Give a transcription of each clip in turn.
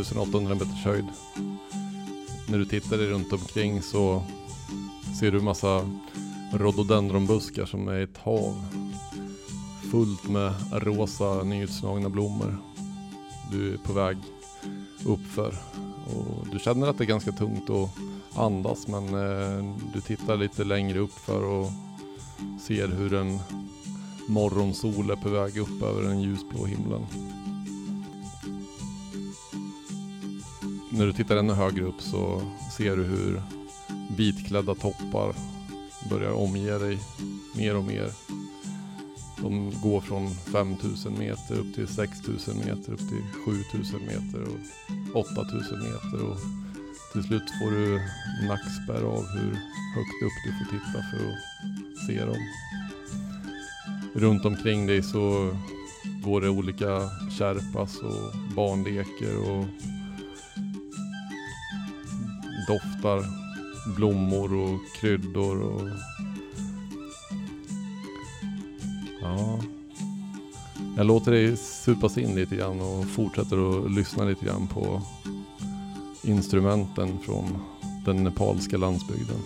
1800 meters höjd. När du tittar dig runt omkring så ser du massa rhododendronbuskar som är ett hav. Fullt med rosa nyutslagna blommor. Du är på väg uppför och du känner att det är ganska tungt att andas men eh, du tittar lite längre uppför och ser hur en morgonsol är på väg upp över den ljusblå himlen. När du tittar ännu högre upp så ser du hur vitklädda toppar börjar omge dig mer och mer. De går från 5000 meter upp till 6000 meter, upp till 7000 meter och 8000 meter. Och till slut får du nackspärr av hur högt upp du får titta för att se dem. Runt omkring dig så går det olika kärpas och barnleker och doftar blommor och kryddor och ja. Jag låter dig supas in lite grann och fortsätter att lyssna lite grann på instrumenten från den nepalska landsbygden.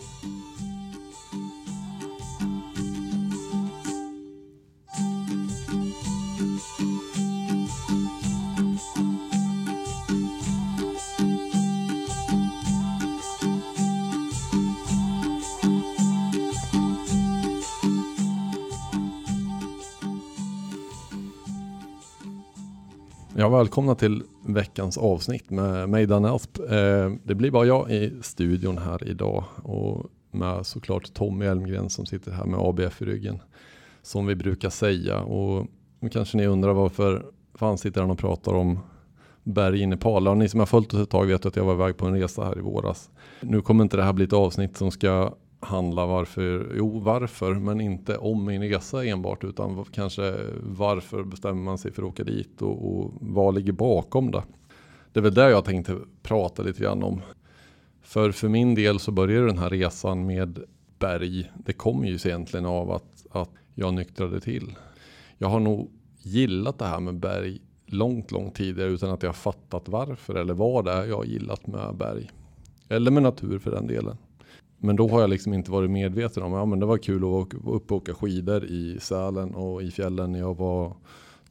Välkomna till veckans avsnitt med mig Danne Asp. Eh, det blir bara jag i studion här idag och med såklart Tommy Elmgren som sitter här med ABF i ryggen. Som vi brukar säga och nu kanske ni undrar varför fan sitter han och pratar om berg i Nepal. Och ni som har följt oss ett tag vet att jag var iväg på en resa här i våras. Nu kommer inte det här bli ett avsnitt som ska handla varför, jo varför, men inte om min resa enbart utan kanske varför bestämmer man sig för att åka dit och, och vad ligger bakom det. Det är väl det jag tänkte prata lite grann om. För för min del så började den här resan med berg. Det kom ju egentligen av att, att jag nyktrade till. Jag har nog gillat det här med berg långt, långt tidigare utan att jag fattat varför eller vad det är jag gillat med berg. Eller med natur för den delen. Men då har jag liksom inte varit medveten om, ja men det var kul att åka, upp och åka skidor i Sälen och i fjällen när jag var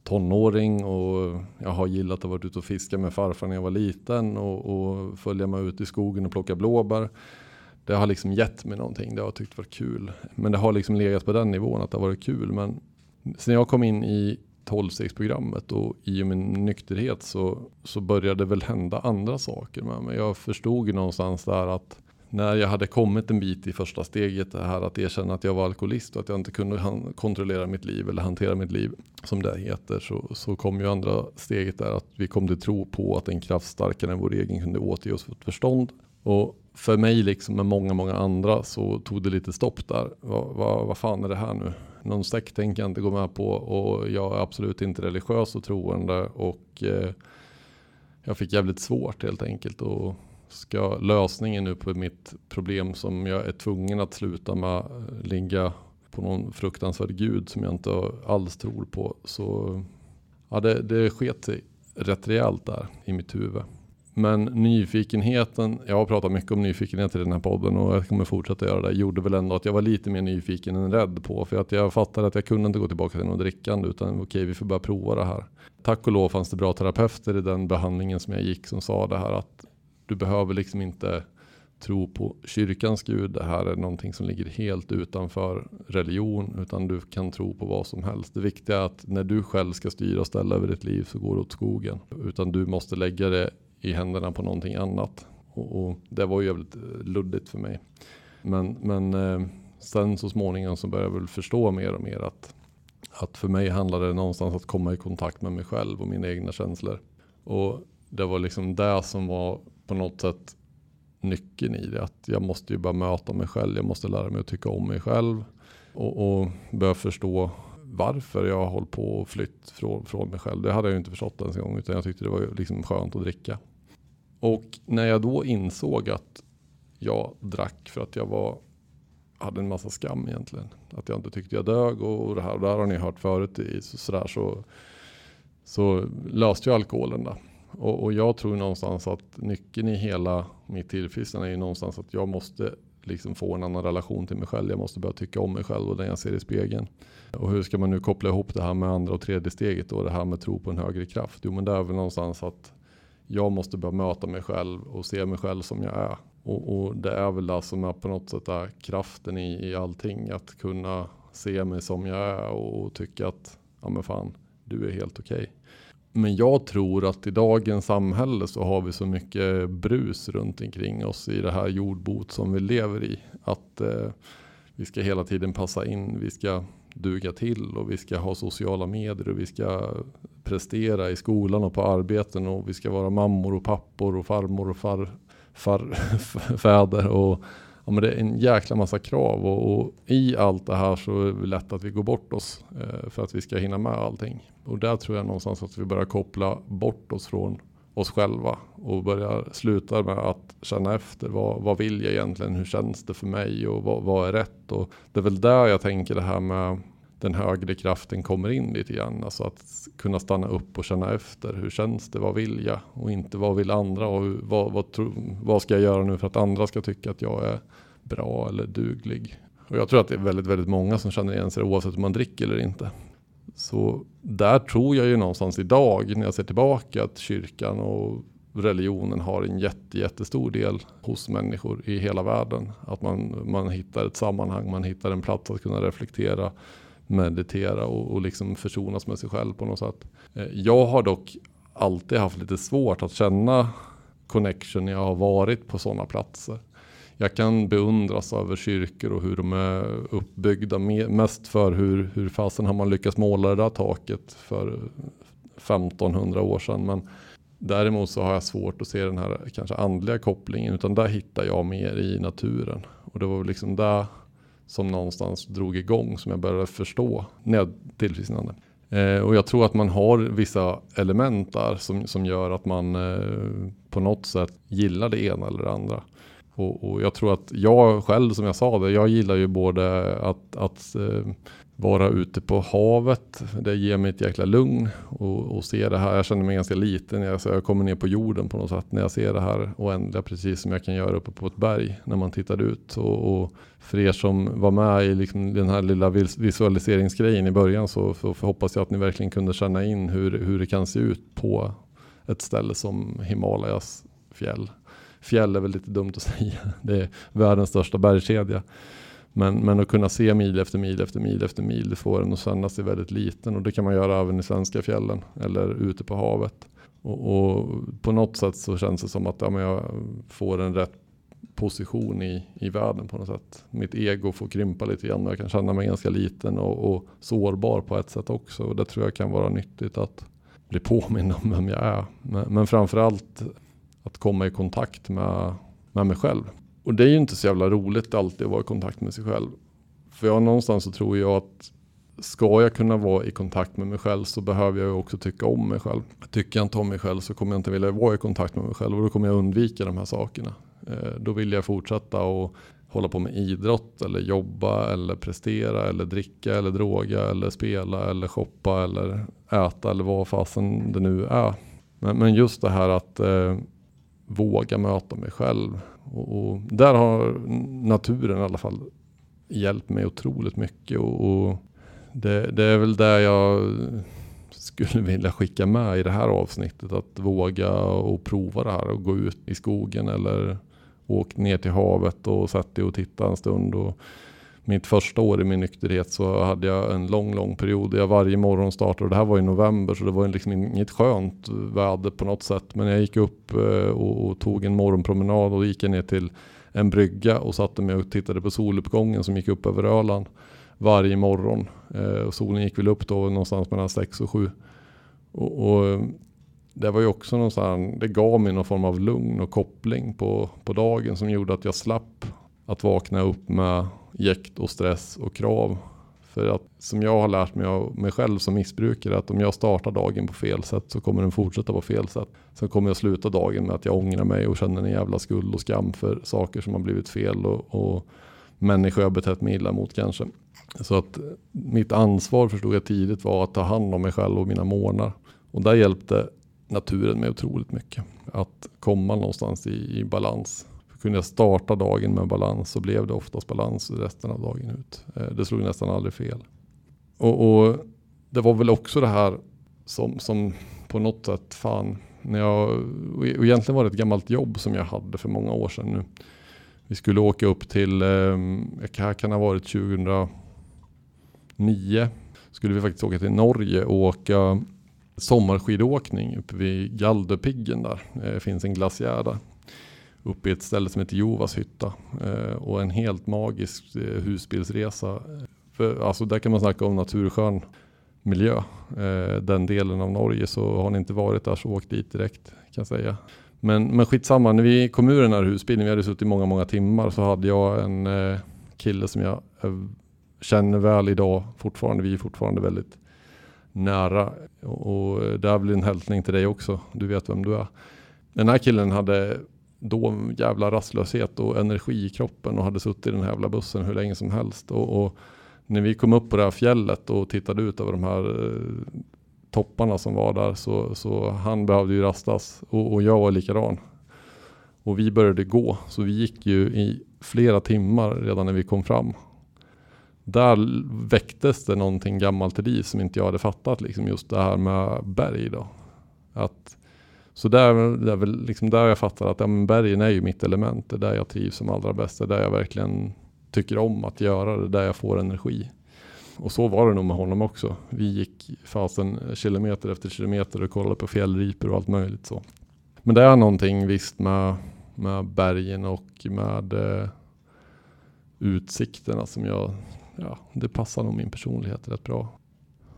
tonåring och jag har gillat att varit ute och fiska med farfar när jag var liten och, och följa mig ut i skogen och plocka blåbär. Det har liksom gett mig någonting, det har jag tyckt varit kul. Men det har liksom legat på den nivån att det har varit kul. Men sen jag kom in i tolvstegsprogrammet och i och med nykterhet så, så började det väl hända andra saker med mig. Jag förstod någonstans där att när jag hade kommit en bit i första steget, det här att erkänna att jag var alkoholist och att jag inte kunde kontrollera mitt liv eller hantera mitt liv som det heter, så, så kom ju andra steget där att vi kom till tro på att en kraft starkare än vår egen kunde återge oss vårt förstånd. Och för mig, liksom med många, många andra, så tog det lite stopp där. Vad, va, va fan är det här nu? Någon sekt tänker jag inte gå med på och jag är absolut inte religiös och troende och eh, jag fick jävligt svårt helt enkelt. Och ska lösningen nu på mitt problem som jag är tvungen att sluta med eh, ligga på någon fruktansvärd gud som jag inte alls tror på. Så ja, det, det sket sig rätt rejält där i mitt huvud. Men nyfikenheten, jag har pratat mycket om nyfikenhet i den här podden och jag kommer fortsätta göra det, gjorde väl ändå att jag var lite mer nyfiken än rädd på. För att jag fattade att jag kunde inte gå tillbaka till något drickande utan okej, okay, vi får börja prova det här. Tack och lov fanns det bra terapeuter i den behandlingen som jag gick som sa det här att du behöver liksom inte tro på kyrkans gud. Det här är någonting som ligger helt utanför religion. Utan du kan tro på vad som helst. Det viktiga är att när du själv ska styra och ställa över ditt liv så går det åt skogen. Utan du måste lägga det i händerna på någonting annat. Och, och det var ju jävligt eh, luddigt för mig. Men, men eh, sen så småningom så började jag väl förstå mer och mer att, att för mig handlade det någonstans att komma i kontakt med mig själv och mina egna känslor. Och det var liksom det som var på något sätt nyckeln i det. Att jag måste ju bara möta mig själv. Jag måste lära mig att tycka om mig själv. Och, och börja förstå varför jag har hållit på och flytt från, från mig själv. Det hade jag ju inte förstått ens en gång. Utan jag tyckte det var liksom skönt att dricka. Och när jag då insåg att jag drack för att jag var hade en massa skam egentligen. Att jag inte tyckte jag dög och det här. Och det här har ni hört förut i så, sådär så så löste ju alkoholen det. Och, och, jag tror någonstans att nyckeln i hela mitt tillfrisknande är ju någonstans att jag måste liksom få en annan relation till mig själv. Jag måste börja tycka om mig själv och den jag ser i spegeln. Och hur ska man nu koppla ihop det här med andra och tredje steget och det här med tro på en högre kraft? Jo men det är väl någonstans att jag måste börja möta mig själv och se mig själv som jag är. Och, och det är väl det som är på något sätt är kraften i, i allting. Att kunna se mig som jag är och tycka att ja men fan, du är helt okej. Okay. Men jag tror att i dagens samhälle så har vi så mycket brus runt omkring oss i det här jordbot som vi lever i. Att eh, vi ska hela tiden passa in, vi ska duga till och vi ska ha sociala medier och vi ska prestera i skolan och på arbeten och vi ska vara mammor och pappor och farmor och far, far, fäder och ja, men det är en jäkla massa krav och, och, i allt det här så är det lätt att vi går bort oss eh, för att vi ska hinna med allting. Och där tror jag någonstans att vi börjar koppla bort oss från oss själva och börjar sluta med att känna efter. Vad, vad vill jag egentligen? Hur känns det för mig? Och vad, vad är rätt? Och det är väl där jag tänker det här med den högre kraften kommer in lite grann. Alltså att kunna stanna upp och känna efter. Hur känns det? Vad vill jag? Och inte vad vill andra? Och hur, vad, vad, tro, vad ska jag göra nu för att andra ska tycka att jag är bra eller duglig? Och jag tror att det är väldigt, väldigt många som känner igen sig oavsett om man dricker eller inte. Så där tror jag ju någonstans idag när jag ser tillbaka att kyrkan och religionen har en jätte, jättestor del hos människor i hela världen. Att man, man hittar ett sammanhang, man hittar en plats att kunna reflektera meditera och, och liksom försonas med sig själv på något sätt. Eh, jag har dock alltid haft lite svårt att känna connection när jag har varit på sådana platser. Jag kan beundras över kyrkor och hur de är uppbyggda. Mest för hur, hur fasen har man lyckats måla det där taket för 1500 år sedan. Men däremot så har jag svårt att se den här kanske andliga kopplingen. Utan där hittar jag mer i naturen. Och det var väl liksom där som någonstans drog igång som jag började förstå när jag tillfrisknade. Eh, och jag tror att man har vissa element där som, som gör att man eh, på något sätt gillar det ena eller det andra. Och, och, jag tror att jag själv som jag sa det, jag gillar ju både att, att eh, vara ute på havet. Det ger mig ett jäkla lugn och, och se det här. Jag känner mig ganska liten. Jag, jag kommer ner på jorden på något sätt när jag ser det här oändliga. Precis som jag kan göra uppe på ett berg när man tittar ut. Och, och för er som var med i liksom den här lilla visualiseringsgrejen i början så, så hoppas jag att ni verkligen kunde känna in hur, hur det kan se ut på ett ställe som Himalayas fjäll. Fjäll är väl lite dumt att säga. Det är världens största bergskedja. Men, men att kunna se mil efter mil efter mil efter mil, det får en att känna sig väldigt liten. Och det kan man göra även i svenska fjällen eller ute på havet. Och, och på något sätt så känns det som att ja, jag får en rätt position i, i världen på något sätt. Mitt ego får krympa lite grann. Jag kan känna mig ganska liten och, och sårbar på ett sätt också. Och det tror jag kan vara nyttigt att bli påmind om vem jag är. Men, men framförallt att komma i kontakt med, med mig själv. Och det är ju inte så jävla roligt alltid att vara i kontakt med sig själv. För jag någonstans så tror jag att ska jag kunna vara i kontakt med mig själv så behöver jag också tycka om mig själv. Tycker jag inte om mig själv så kommer jag inte vilja vara i kontakt med mig själv och då kommer jag undvika de här sakerna. Eh, då vill jag fortsätta och hålla på med idrott eller jobba eller prestera eller dricka eller droga eller spela eller shoppa eller äta eller vad fasen det nu är. Men, men just det här att eh, våga möta mig själv och, och, där har naturen i alla fall hjälpt mig otroligt mycket. Och, och det, det, är väl där jag skulle vilja skicka med i det här avsnittet. Att våga och prova det här och gå ut i skogen eller åka ner till havet och sätta dig och titta en stund. Och mitt första år i min nykterhet så hade jag en lång, lång period där jag varje morgon startade. Och det här var i november så det var liksom inget skönt väder på något sätt. Men jag gick upp eh, och, och tog en morgonpromenad och gick ner till en brygga och satte mig och tittade på soluppgången som gick upp över Öland varje morgon. Eh, och solen gick väl upp då någonstans mellan 6 och 7. Och, och, det var ju också någonstans, det gav mig någon form av lugn och koppling på, på dagen som gjorde att jag slapp att vakna upp med jäkt och stress och krav. För att som jag har lärt mig av mig själv som missbrukare att om jag startar dagen på fel sätt så kommer den fortsätta på fel sätt. Sen kommer jag sluta dagen med att jag ångrar mig och känner en jävla skuld och skam för saker som har blivit fel och, och människor jag betett mig illa mot kanske. Så att mitt ansvar förstod jag tidigt var att ta hand om mig själv och mina månar. Och där hjälpte naturen mig otroligt mycket. Att komma någonstans i, i balans. Kunde jag starta dagen med balans så blev det oftast balans resten av dagen ut. Eh, det slog nästan aldrig fel. Och, och, det var väl också det här som, som på något sätt, fan, när jag, och egentligen var det ett gammalt jobb som jag hade för många år sedan nu. Vi skulle åka upp till, eh, här kan ha varit 2009, skulle vi faktiskt åka till Norge och åka sommarskidåkning uppe vid Galdhöpiggen där. Det finns en glaciär där. Uppe i ett ställe som heter Jovas hytta. Eh, och en helt magisk eh, husbilsresa. För, alltså där kan man snacka om naturskön miljö. Eh, den delen av Norge så har ni inte varit där så åk dit direkt kan jag säga. Men, men skitsamma, när vi kom ur den här husbilen, vi hade suttit i många, många timmar, så hade jag en eh, kille som jag eh, känner väl idag fortfarande. Vi är fortfarande väldigt nära. Och eh, det är väl en hälsning till dig också. Du vet vem du är. Den här killen hade då jävla rastlöshet och energi i kroppen och hade suttit i den här jävla bussen hur länge som helst. Och, och när vi kom upp på det här fjället och tittade ut över de här eh, topparna som var där så, så han behövde ju rastas och, och jag var likadan. Och vi började gå så vi gick ju i flera timmar redan när vi kom fram där väcktes det någonting gammalt i liv som inte jag hade fattat. Liksom just det här med berg. Då. Att, så där, det är väl liksom där jag fattar att ja, men bergen är ju mitt element. Det är där jag trivs som allra bäst. Det är där jag verkligen tycker om att göra det. Där jag får energi. Och så var det nog med honom också. Vi gick fasen kilometer efter kilometer och kollade på fjällripor och allt möjligt så. Men det är någonting visst med, med bergen och med eh, utsikterna som jag ja, det passar nog min personlighet rätt bra.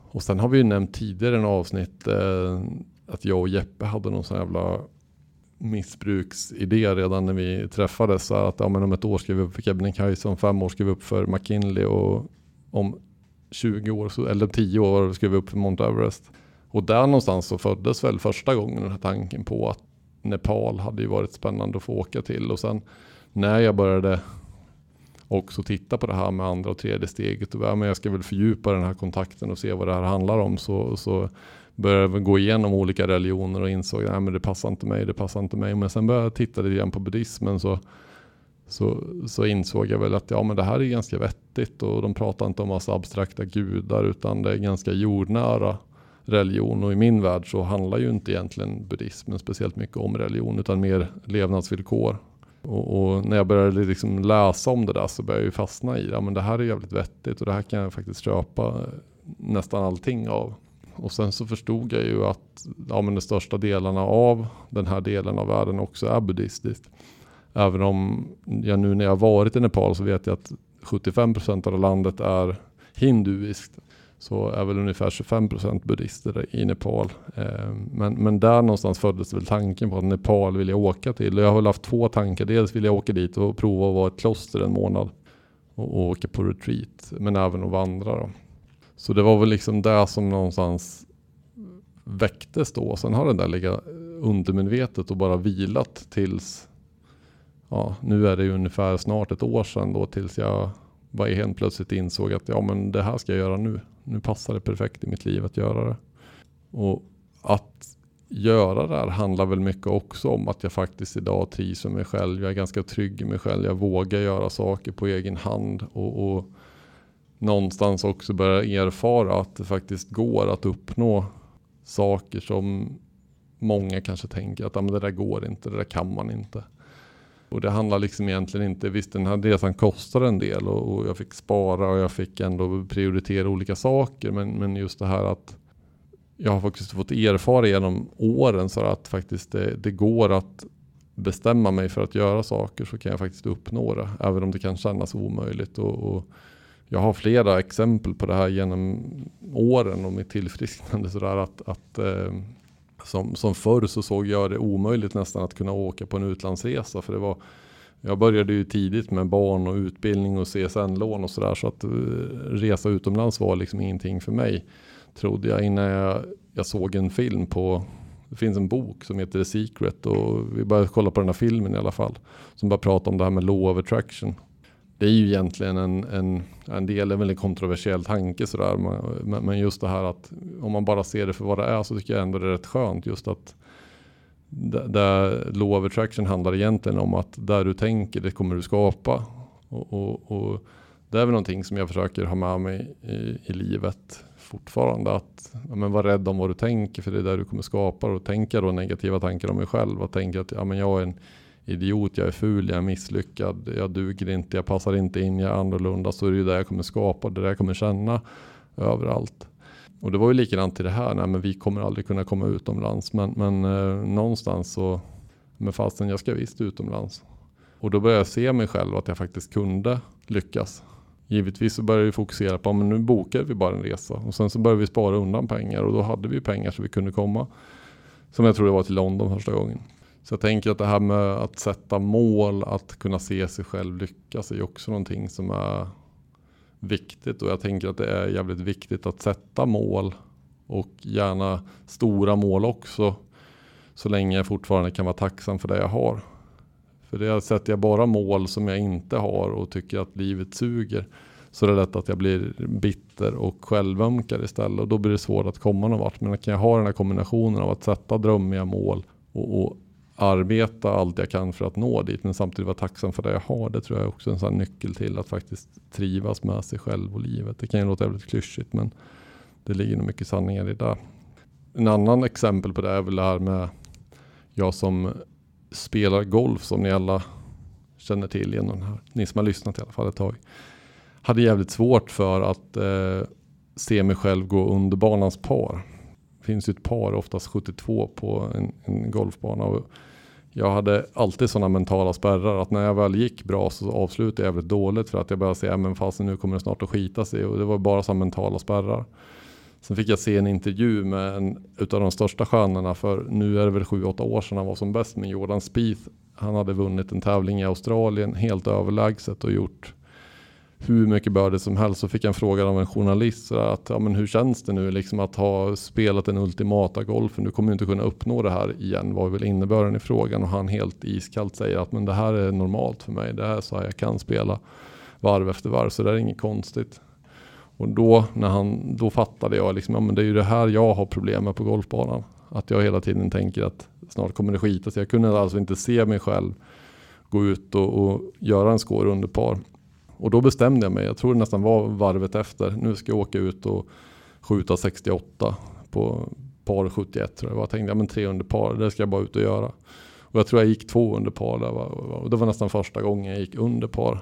Och sen har vi ju nämnt tidigare en avsnitt eh, att jag och Jeppe hade någon sån jävla missbruksidé redan när vi träffades. Så att ja, men om ett år ska vi upp för Kebnekaise, om fem år ska vi upp för McKinley och om 20 år, eller 10 år ska vi upp för Mount Everest. Och där någonstans så föddes väl första gången den här tanken på att Nepal hade ju varit spännande att få åka till. Och sen när jag började också titta på det här med andra och tredje steget. Och ja, men jag ska väl fördjupa den här kontakten och se vad det här handlar om. Så, så började gå igenom olika religioner och insåg att det passar inte mig, det passar inte mig. Men sen började jag titta lite grann på buddhismen så, så, så insåg jag väl att ja, men det här är ganska vettigt och de pratar inte om massa abstrakta gudar utan det är ganska jordnära religion och i min värld så handlar ju inte egentligen buddhismen speciellt mycket om religion utan mer levnadsvillkor och, och, när jag började liksom läsa om det där så började jag ju fastna i det. Ja, men det här är jävligt vettigt och det här kan jag faktiskt köpa nästan allting av. Och sen så förstod jag ju att ja, men de största delarna av den här delen av världen också är buddhistiskt. Även om jag nu när jag varit i Nepal så vet jag att 75% av landet är hinduiskt så är väl ungefär 25% buddhister i Nepal. Ehm, men, men där någonstans föddes väl tanken på att Nepal vill jag åka till. Jag har väl haft två tankar. Dels vill jag åka dit och prova att vara ett kloster en månad och, och åka på retreat. Men även att vandra. Då. Så det var väl liksom det som någonstans väcktes då. Sen har det där legat undermedvetet och bara vilat tills ja, nu är det ju ungefär snart ett år sedan då tills jag bara helt plötsligt insåg att ja men det här ska jag göra nu nu passar det perfekt i mitt liv att göra det. Och att göra det här handlar väl mycket också om att jag faktiskt idag trivs med mig själv. Jag är ganska trygg i mig själv. Jag vågar göra saker på egen hand och, och någonstans också börja erfara att det faktiskt går att uppnå saker som många kanske tänker att ah, men det där går inte, det där kan man inte. Och det handlar liksom egentligen inte, visst den här resan kostar en del och, och, jag fick spara och jag fick ändå prioritera olika saker. Men, men just det här att jag har faktiskt fått erfara genom åren så att faktiskt det, det går att bestämma mig för att göra saker så kan jag faktiskt uppnå det. Även om det kan kännas omöjligt. Och, och jag har flera exempel på det här genom åren och mitt tillfrisknande. Sådär att, att eh, som, som förr så såg jag det omöjligt nästan att kunna åka på en utlandsresa. För det var, jag började ju tidigt med barn och utbildning och CSN-lån och sådär. Så att eh, resa utomlands var liksom ingenting för mig. Trodde jag innan jag, jag såg en film på det finns en bok som heter The Secret och vi började kolla på den här filmen i alla fall. Som bara pratar om det här med law of attraction det är ju egentligen en, en, en del, en väldigt kontroversiell tanke sådär. Men, men just det här att om man bara ser det för vad det är så tycker jag ändå det är rätt skönt just att där law of attraction handlar egentligen om att där du tänker det kommer du skapa. Och, och, och det är väl någonting som jag försöker ha med mig i, i livet fortfarande. Att ja, men var rädd om vad du tänker för det är där du kommer skapa. Och tänka då negativa tankar om mig själv. Och tänka att ja, men jag är en idiot, jag är ful, jag är misslyckad, jag duger inte, jag passar inte in, jag är annorlunda. Så är det ju det jag kommer skapa, det där jag kommer känna överallt. Och det var ju likadant till det här, nej men vi kommer aldrig kunna komma utomlands. Men, men eh, någonstans så, men fastän jag ska visst utomlands. Och då började jag se mig själv att jag faktiskt kunde lyckas. Givetvis så började vi fokusera på, men nu bokar vi bara en resa. Och sen så började vi spara undan pengar och då hade vi pengar så vi kunde komma. Som jag tror det var till London första gången. Så jag tänker att det här med att sätta mål, att kunna se sig själv lyckas är också någonting som är viktigt. Och jag tänker att det är jävligt viktigt att sätta mål och gärna stora mål också. Så länge jag fortfarande kan vara tacksam för det jag har. För det sätter jag bara mål som jag inte har och tycker att livet suger. Så det är lätt att jag blir bitter och självömkar istället. Och då blir det svårt att komma någon vart. Men kan jag ha den här kombinationen av att sätta drömmiga mål och, och arbeta allt jag kan för att nå dit. Men samtidigt vara tacksam för det jag har. Det tror jag är också en sån nyckel till att faktiskt trivas med sig själv och livet. Det kan ju låta väldigt klyschigt men det ligger nog mycket sanningar i det. En annan exempel på det är väl det här med jag som spelar golf som ni alla känner till genom den här. Ni som har lyssnat i alla fall ett tag. Hade jävligt svårt för att eh, se mig själv gå under banans par. Det finns ju ett par, oftast 72 på en, en golfbana. Och jag hade alltid sådana mentala spärrar att när jag väl gick bra så avslutade jag jävligt dåligt för att jag började säga men fasen nu kommer det snart att skita sig och det var bara sådana mentala spärrar. Sen fick jag se en intervju med en utav de största stjärnorna för nu är det väl 7-8 år sedan han var som bäst med Jordan Spieth. Han hade vunnit en tävling i Australien helt överlägset och gjort hur mycket börde som helst. Så fick jag en fråga av en journalist så att ja, men hur känns det nu liksom att ha spelat den ultimata golfen? Du kommer inte kunna uppnå det här igen vad är väl innebörden i frågan och han helt iskallt säger att men det här är normalt för mig. Det här är så här jag kan spela varv efter varv så det är inget konstigt. Och då, när han, då fattade jag liksom, ja, men det är ju det här jag har problem med på golfbanan. Att jag hela tiden tänker att snart kommer det skita sig. Jag kunde alltså inte se mig själv gå ut och, och göra en score under par. Och då bestämde jag mig, jag tror det nästan var varvet efter, nu ska jag åka ut och skjuta 68 på par 71 tror jag. Jag tänkte, ja men tre under par, det ska jag bara ut och göra. Och jag tror jag gick två under par där. Och det var nästan första gången jag gick under par.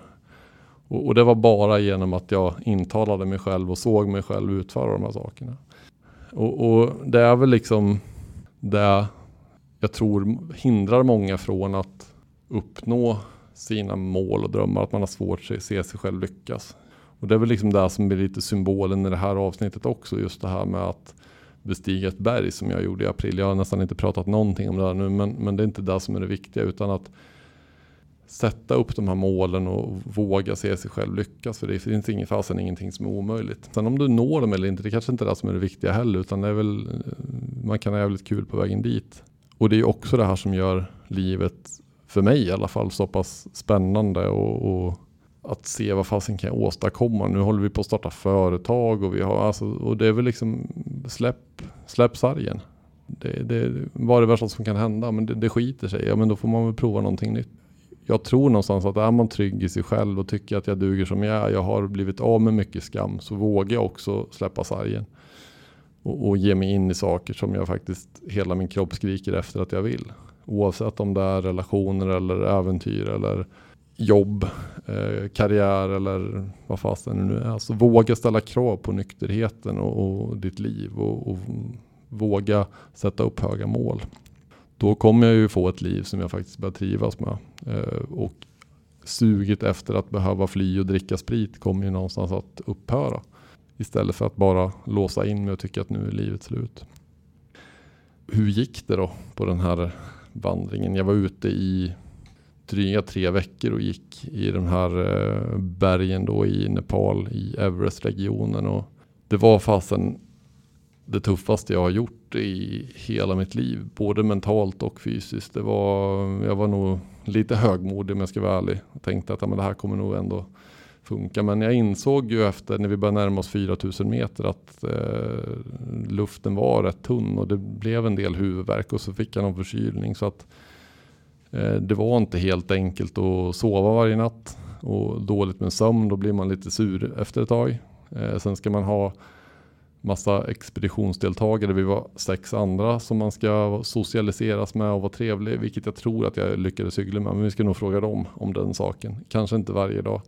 Och, och, det var bara genom att jag intalade mig själv och såg mig själv utföra de här sakerna. Och, och det är väl liksom det jag tror hindrar många från att uppnå sina mål och drömmar, att man har svårt att se sig själv lyckas. Och det är väl liksom det som blir lite symbolen i det här avsnittet också, just det här med att bestiga ett berg som jag gjorde i april. Jag har nästan inte pratat någonting om det här nu, men, men det är inte det som är det viktiga, utan att sätta upp de här målen och våga se sig själv lyckas. För det finns ingen fasen ingenting som är omöjligt. Sen om du når dem eller inte, det kanske inte är det som är det viktiga heller, utan det är väl, man kan ha jävligt kul på vägen dit. Och det är också det här som gör livet för mig i alla fall så pass spännande och, och att se vad fasen kan jag åstadkomma. Nu håller vi på att starta företag och vi har alltså, och det är väl liksom släpp, släpp sargen. Det, det, vad är det värsta som kan hända? Men det, det skiter sig. Ja men då får man väl prova någonting nytt. Jag tror någonstans att är man trygg i sig själv och tycker att jag duger som jag är. Jag har blivit av med mycket skam. Så vågar jag också släppa sargen. Och, och ge mig in i saker som jag faktiskt hela min kropp skriker efter att jag vill. Oavsett om det är relationer eller äventyr eller jobb, eh, karriär eller vad fasen det nu är. Alltså våga ställa krav på nykterheten och, och ditt liv och, och, våga sätta upp höga mål. Då kommer jag ju få ett liv som jag faktiskt börjar trivas med. Eh, och suget efter att behöva fly och dricka sprit kommer ju någonstans att upphöra. Istället för att bara låsa in mig och tycka att nu är livet slut. Hur gick det då på den här vandringen. Jag var ute i dryga tre veckor och gick i de här eh, bergen då i Nepal i Everest-regionen. Och det var fasen det tuffaste jag har gjort i hela mitt liv. Både mentalt och fysiskt. Det var, jag var nog lite högmodig om jag ska vara ärlig. Jag tänkte att ja, men det här kommer nog ändå funka. Men jag insåg ju efter när vi började närma oss 4000 meter att eh, luften var rätt tunn och det blev en del huvudvärk och så fick jag någon förkylning. Så att eh, det var inte helt enkelt att sova varje natt och dåligt med sömn. Då blir man lite sur efter ett tag. Eh, sen ska man ha massa expeditionsdeltagare. Vi var sex andra som man ska socialiseras med och vara trevlig, vilket jag tror att jag lyckades hyggligt med. Men vi ska nog fråga dem om den saken. Kanske inte varje dag.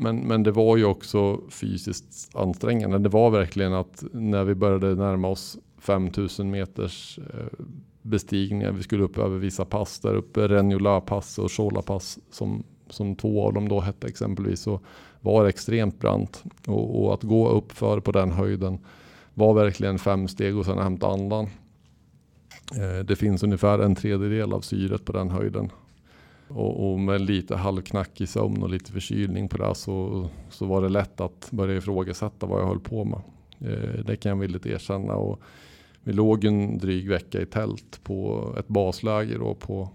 Men, men det var ju också fysiskt ansträngande. Det var verkligen att när vi började närma oss 5000 meters eh, bestigningar, vi skulle upp över vissa pass där uppe, Renjola pass och Shola pass som, som två av dem då hette exempelvis, så var det extremt brant. Och, och att gå upp för på den höjden var verkligen fem steg och sen hämta andan. Eh, det finns ungefär en tredjedel av syret på den höjden. Och, och, med lite halvknackig sömn och lite förkylning på det så, så var det lätt att börja ifrågasätta vad jag höll på med. Eh, det kan jag villigt erkänna. Och vi låg en dryg vecka i tält på ett basläger då på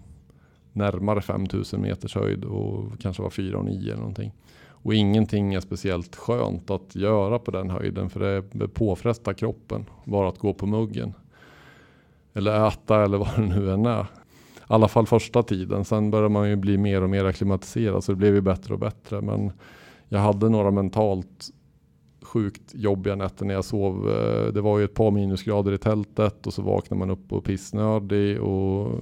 närmare 5000 meters höjd och kanske var 4 och 9 eller någonting. Och ingenting är speciellt skönt att göra på den höjden för det påfrestar kroppen bara att gå på muggen. Eller äta eller vad det nu än är. I alla fall första tiden. Sen börjar man ju bli mer och mer akklimatiserad så det blev ju bättre och bättre. Men jag hade några mentalt sjukt jobbiga nätter när jag sov. Eh, det var ju ett par minusgrader i tältet och så vaknade man upp och pissnödig och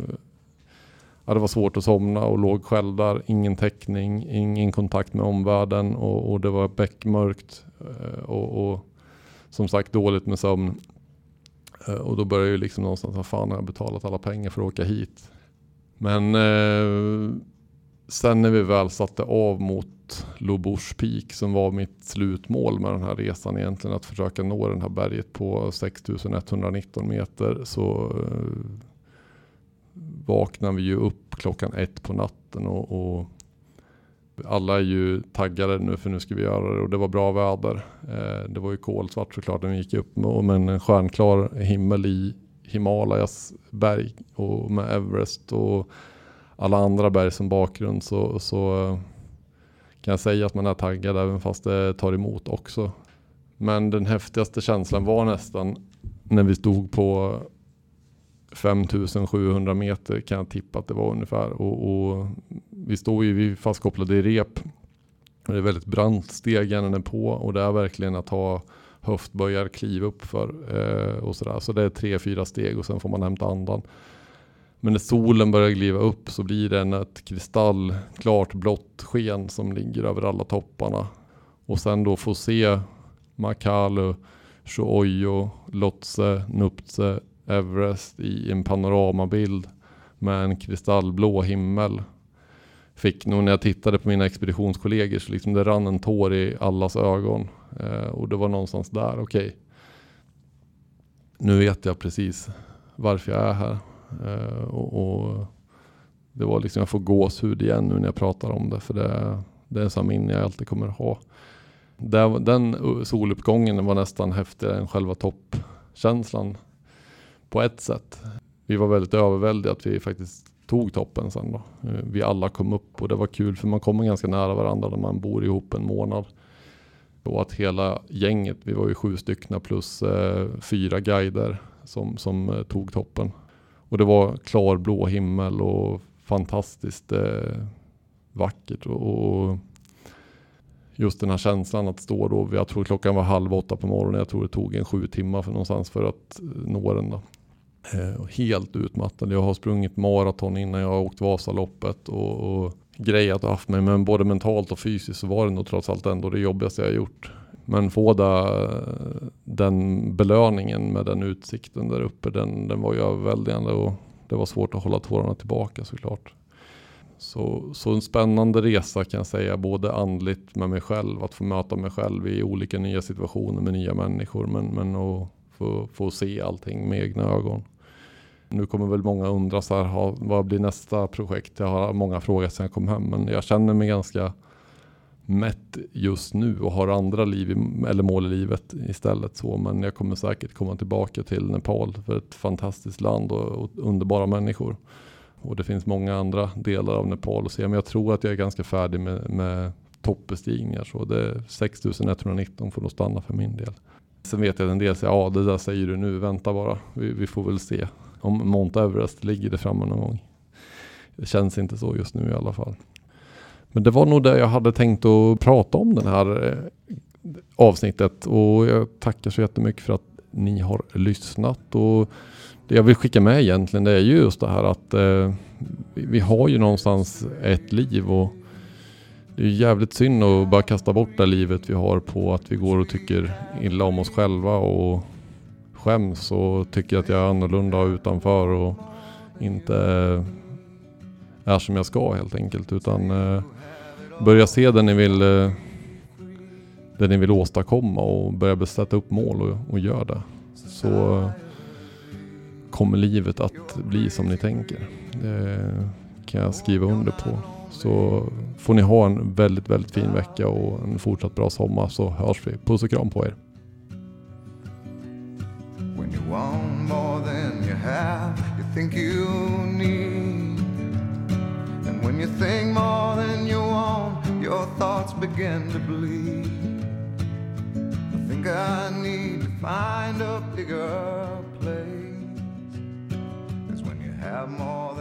ja, det var svårt att somna och låg själv där. Ingen täckning, ingen kontakt med omvärlden och, och det var beckmörkt eh, och, och, som sagt dåligt med sömn. Eh, och då började jag liksom någonstans, vad fan har jag betalat alla pengar för att åka hit? Men eh, sen när vi väl satte av mot Lobors Peak som var mitt slutmål med den här resan egentligen att försöka nå det här berget på 6119 meter så eh, vaknar vi ju upp klockan ett på natten och, och, alla är ju taggade nu för nu ska vi göra det och det var bra väder. Eh, det var ju kolsvart såklart när vi gick upp men en stjärnklar himmel i Himalayas berg och med Everest och alla andra berg som bakgrund så, så eh, kan jag säga att man är taggad även fast det tar emot också. Men den häftigaste känslan var nästan när vi stod på 5700 meter kan jag tippa att det var ungefär. Och, och vi stod ju vi fastkopplade i rep. och Det är väldigt brant stegen är på och det är verkligen att ha höftböjar kliv uppför eh, och sådär. Så det är tre, fyra steg och sen får man hämta andan. Men när solen börjar gliva upp så blir det ett kristallklart blått sken som ligger över alla topparna. Och sen då få se Makalu, Shoyo, Lotse, Nuptse, Everest i en panoramabild med en kristallblå himmel. Fick nog när jag tittade på mina expeditionskollegor så liksom det rann en tår i allas ögon. Eh, och det var någonstans där, okej. Okay. Nu vet jag precis varför jag är här. Eh, och, och, det var liksom, jag får gåshud igen nu när jag pratar om det. För det, det är en sån minne jag alltid kommer ha. Den soluppgången var nästan häftigare än själva toppkänslan på ett sätt. Vi var väldigt överväldigade att vi faktiskt tog toppen sen då. Eh, vi alla kom upp och det var kul för man kommer ganska nära varandra när man bor ihop en månad. Och att hela gänget, vi var ju sju stycken plus eh, fyra guider som, som eh, tog toppen. Och det var klarblå himmel och fantastiskt eh, vackert. Och, och, just den här känslan att stå då, jag tror klockan var halv åtta på morgonen, jag tror det tog en sju timmar för någonstans för att eh, nå den. Då. Eh, helt utmattad. Jag har sprungit maraton innan jag har åkt Vasaloppet och, och grejat och haft mig. Men både mentalt och fysiskt så var det nog trots allt ändå det jobbigaste jag gjort. Men få da, den belöningen med den utsikten där uppe, den, den var ju överväldigande och det var svårt att hålla tårarna tillbaka såklart. Så, så en spännande resa kan jag säga, både andligt med mig själv, att få möta mig själv i olika nya situationer med nya människor, men, men att få, få se allting med egna ögon. Nu kommer väl många undra så här, vad blir nästa projekt? Jag har många frågor sedan jag kom hem, men jag känner mig ganska mätt just nu och har andra liv eller mål i livet istället. Så, men jag kommer säkert komma tillbaka till Nepal för ett fantastiskt land och, och underbara människor. och det finns många andra delar av Nepal att se. Men jag tror att jag är ganska färdig med, med toppbestigningar. Så det är 6119 får nog stanna för min del. Sen vet jag att en del säger, ja det där säger du nu, vänta bara. Vi, vi får väl se om Mount Everest ligger där framme någon gång. Det känns inte så just nu i alla fall. Men det var nog det jag hade tänkt att prata om det här eh, avsnittet och jag tackar så jättemycket för att ni har lyssnat. Och det jag vill skicka med egentligen det är ju just det här att eh, vi har ju någonstans ett liv och det är jävligt synd att bara kasta bort det livet vi har på att vi går och tycker illa om oss själva och skäms och tycker att jag är annorlunda och utanför och inte är som jag ska helt enkelt. Utan eh, börja se det ni vill eh, det ni vill åstadkomma och börja sätta upp mål och, och gör det. Så kommer livet att bli som ni tänker. Det kan jag skriva under på. Så får ni ha en väldigt, väldigt fin vecka och en fortsatt bra sommar så hörs vi. Puss och kram på er. think you need. And when you think more than you want, your thoughts begin to bleed. I think I need to find a bigger place. Cause when you have more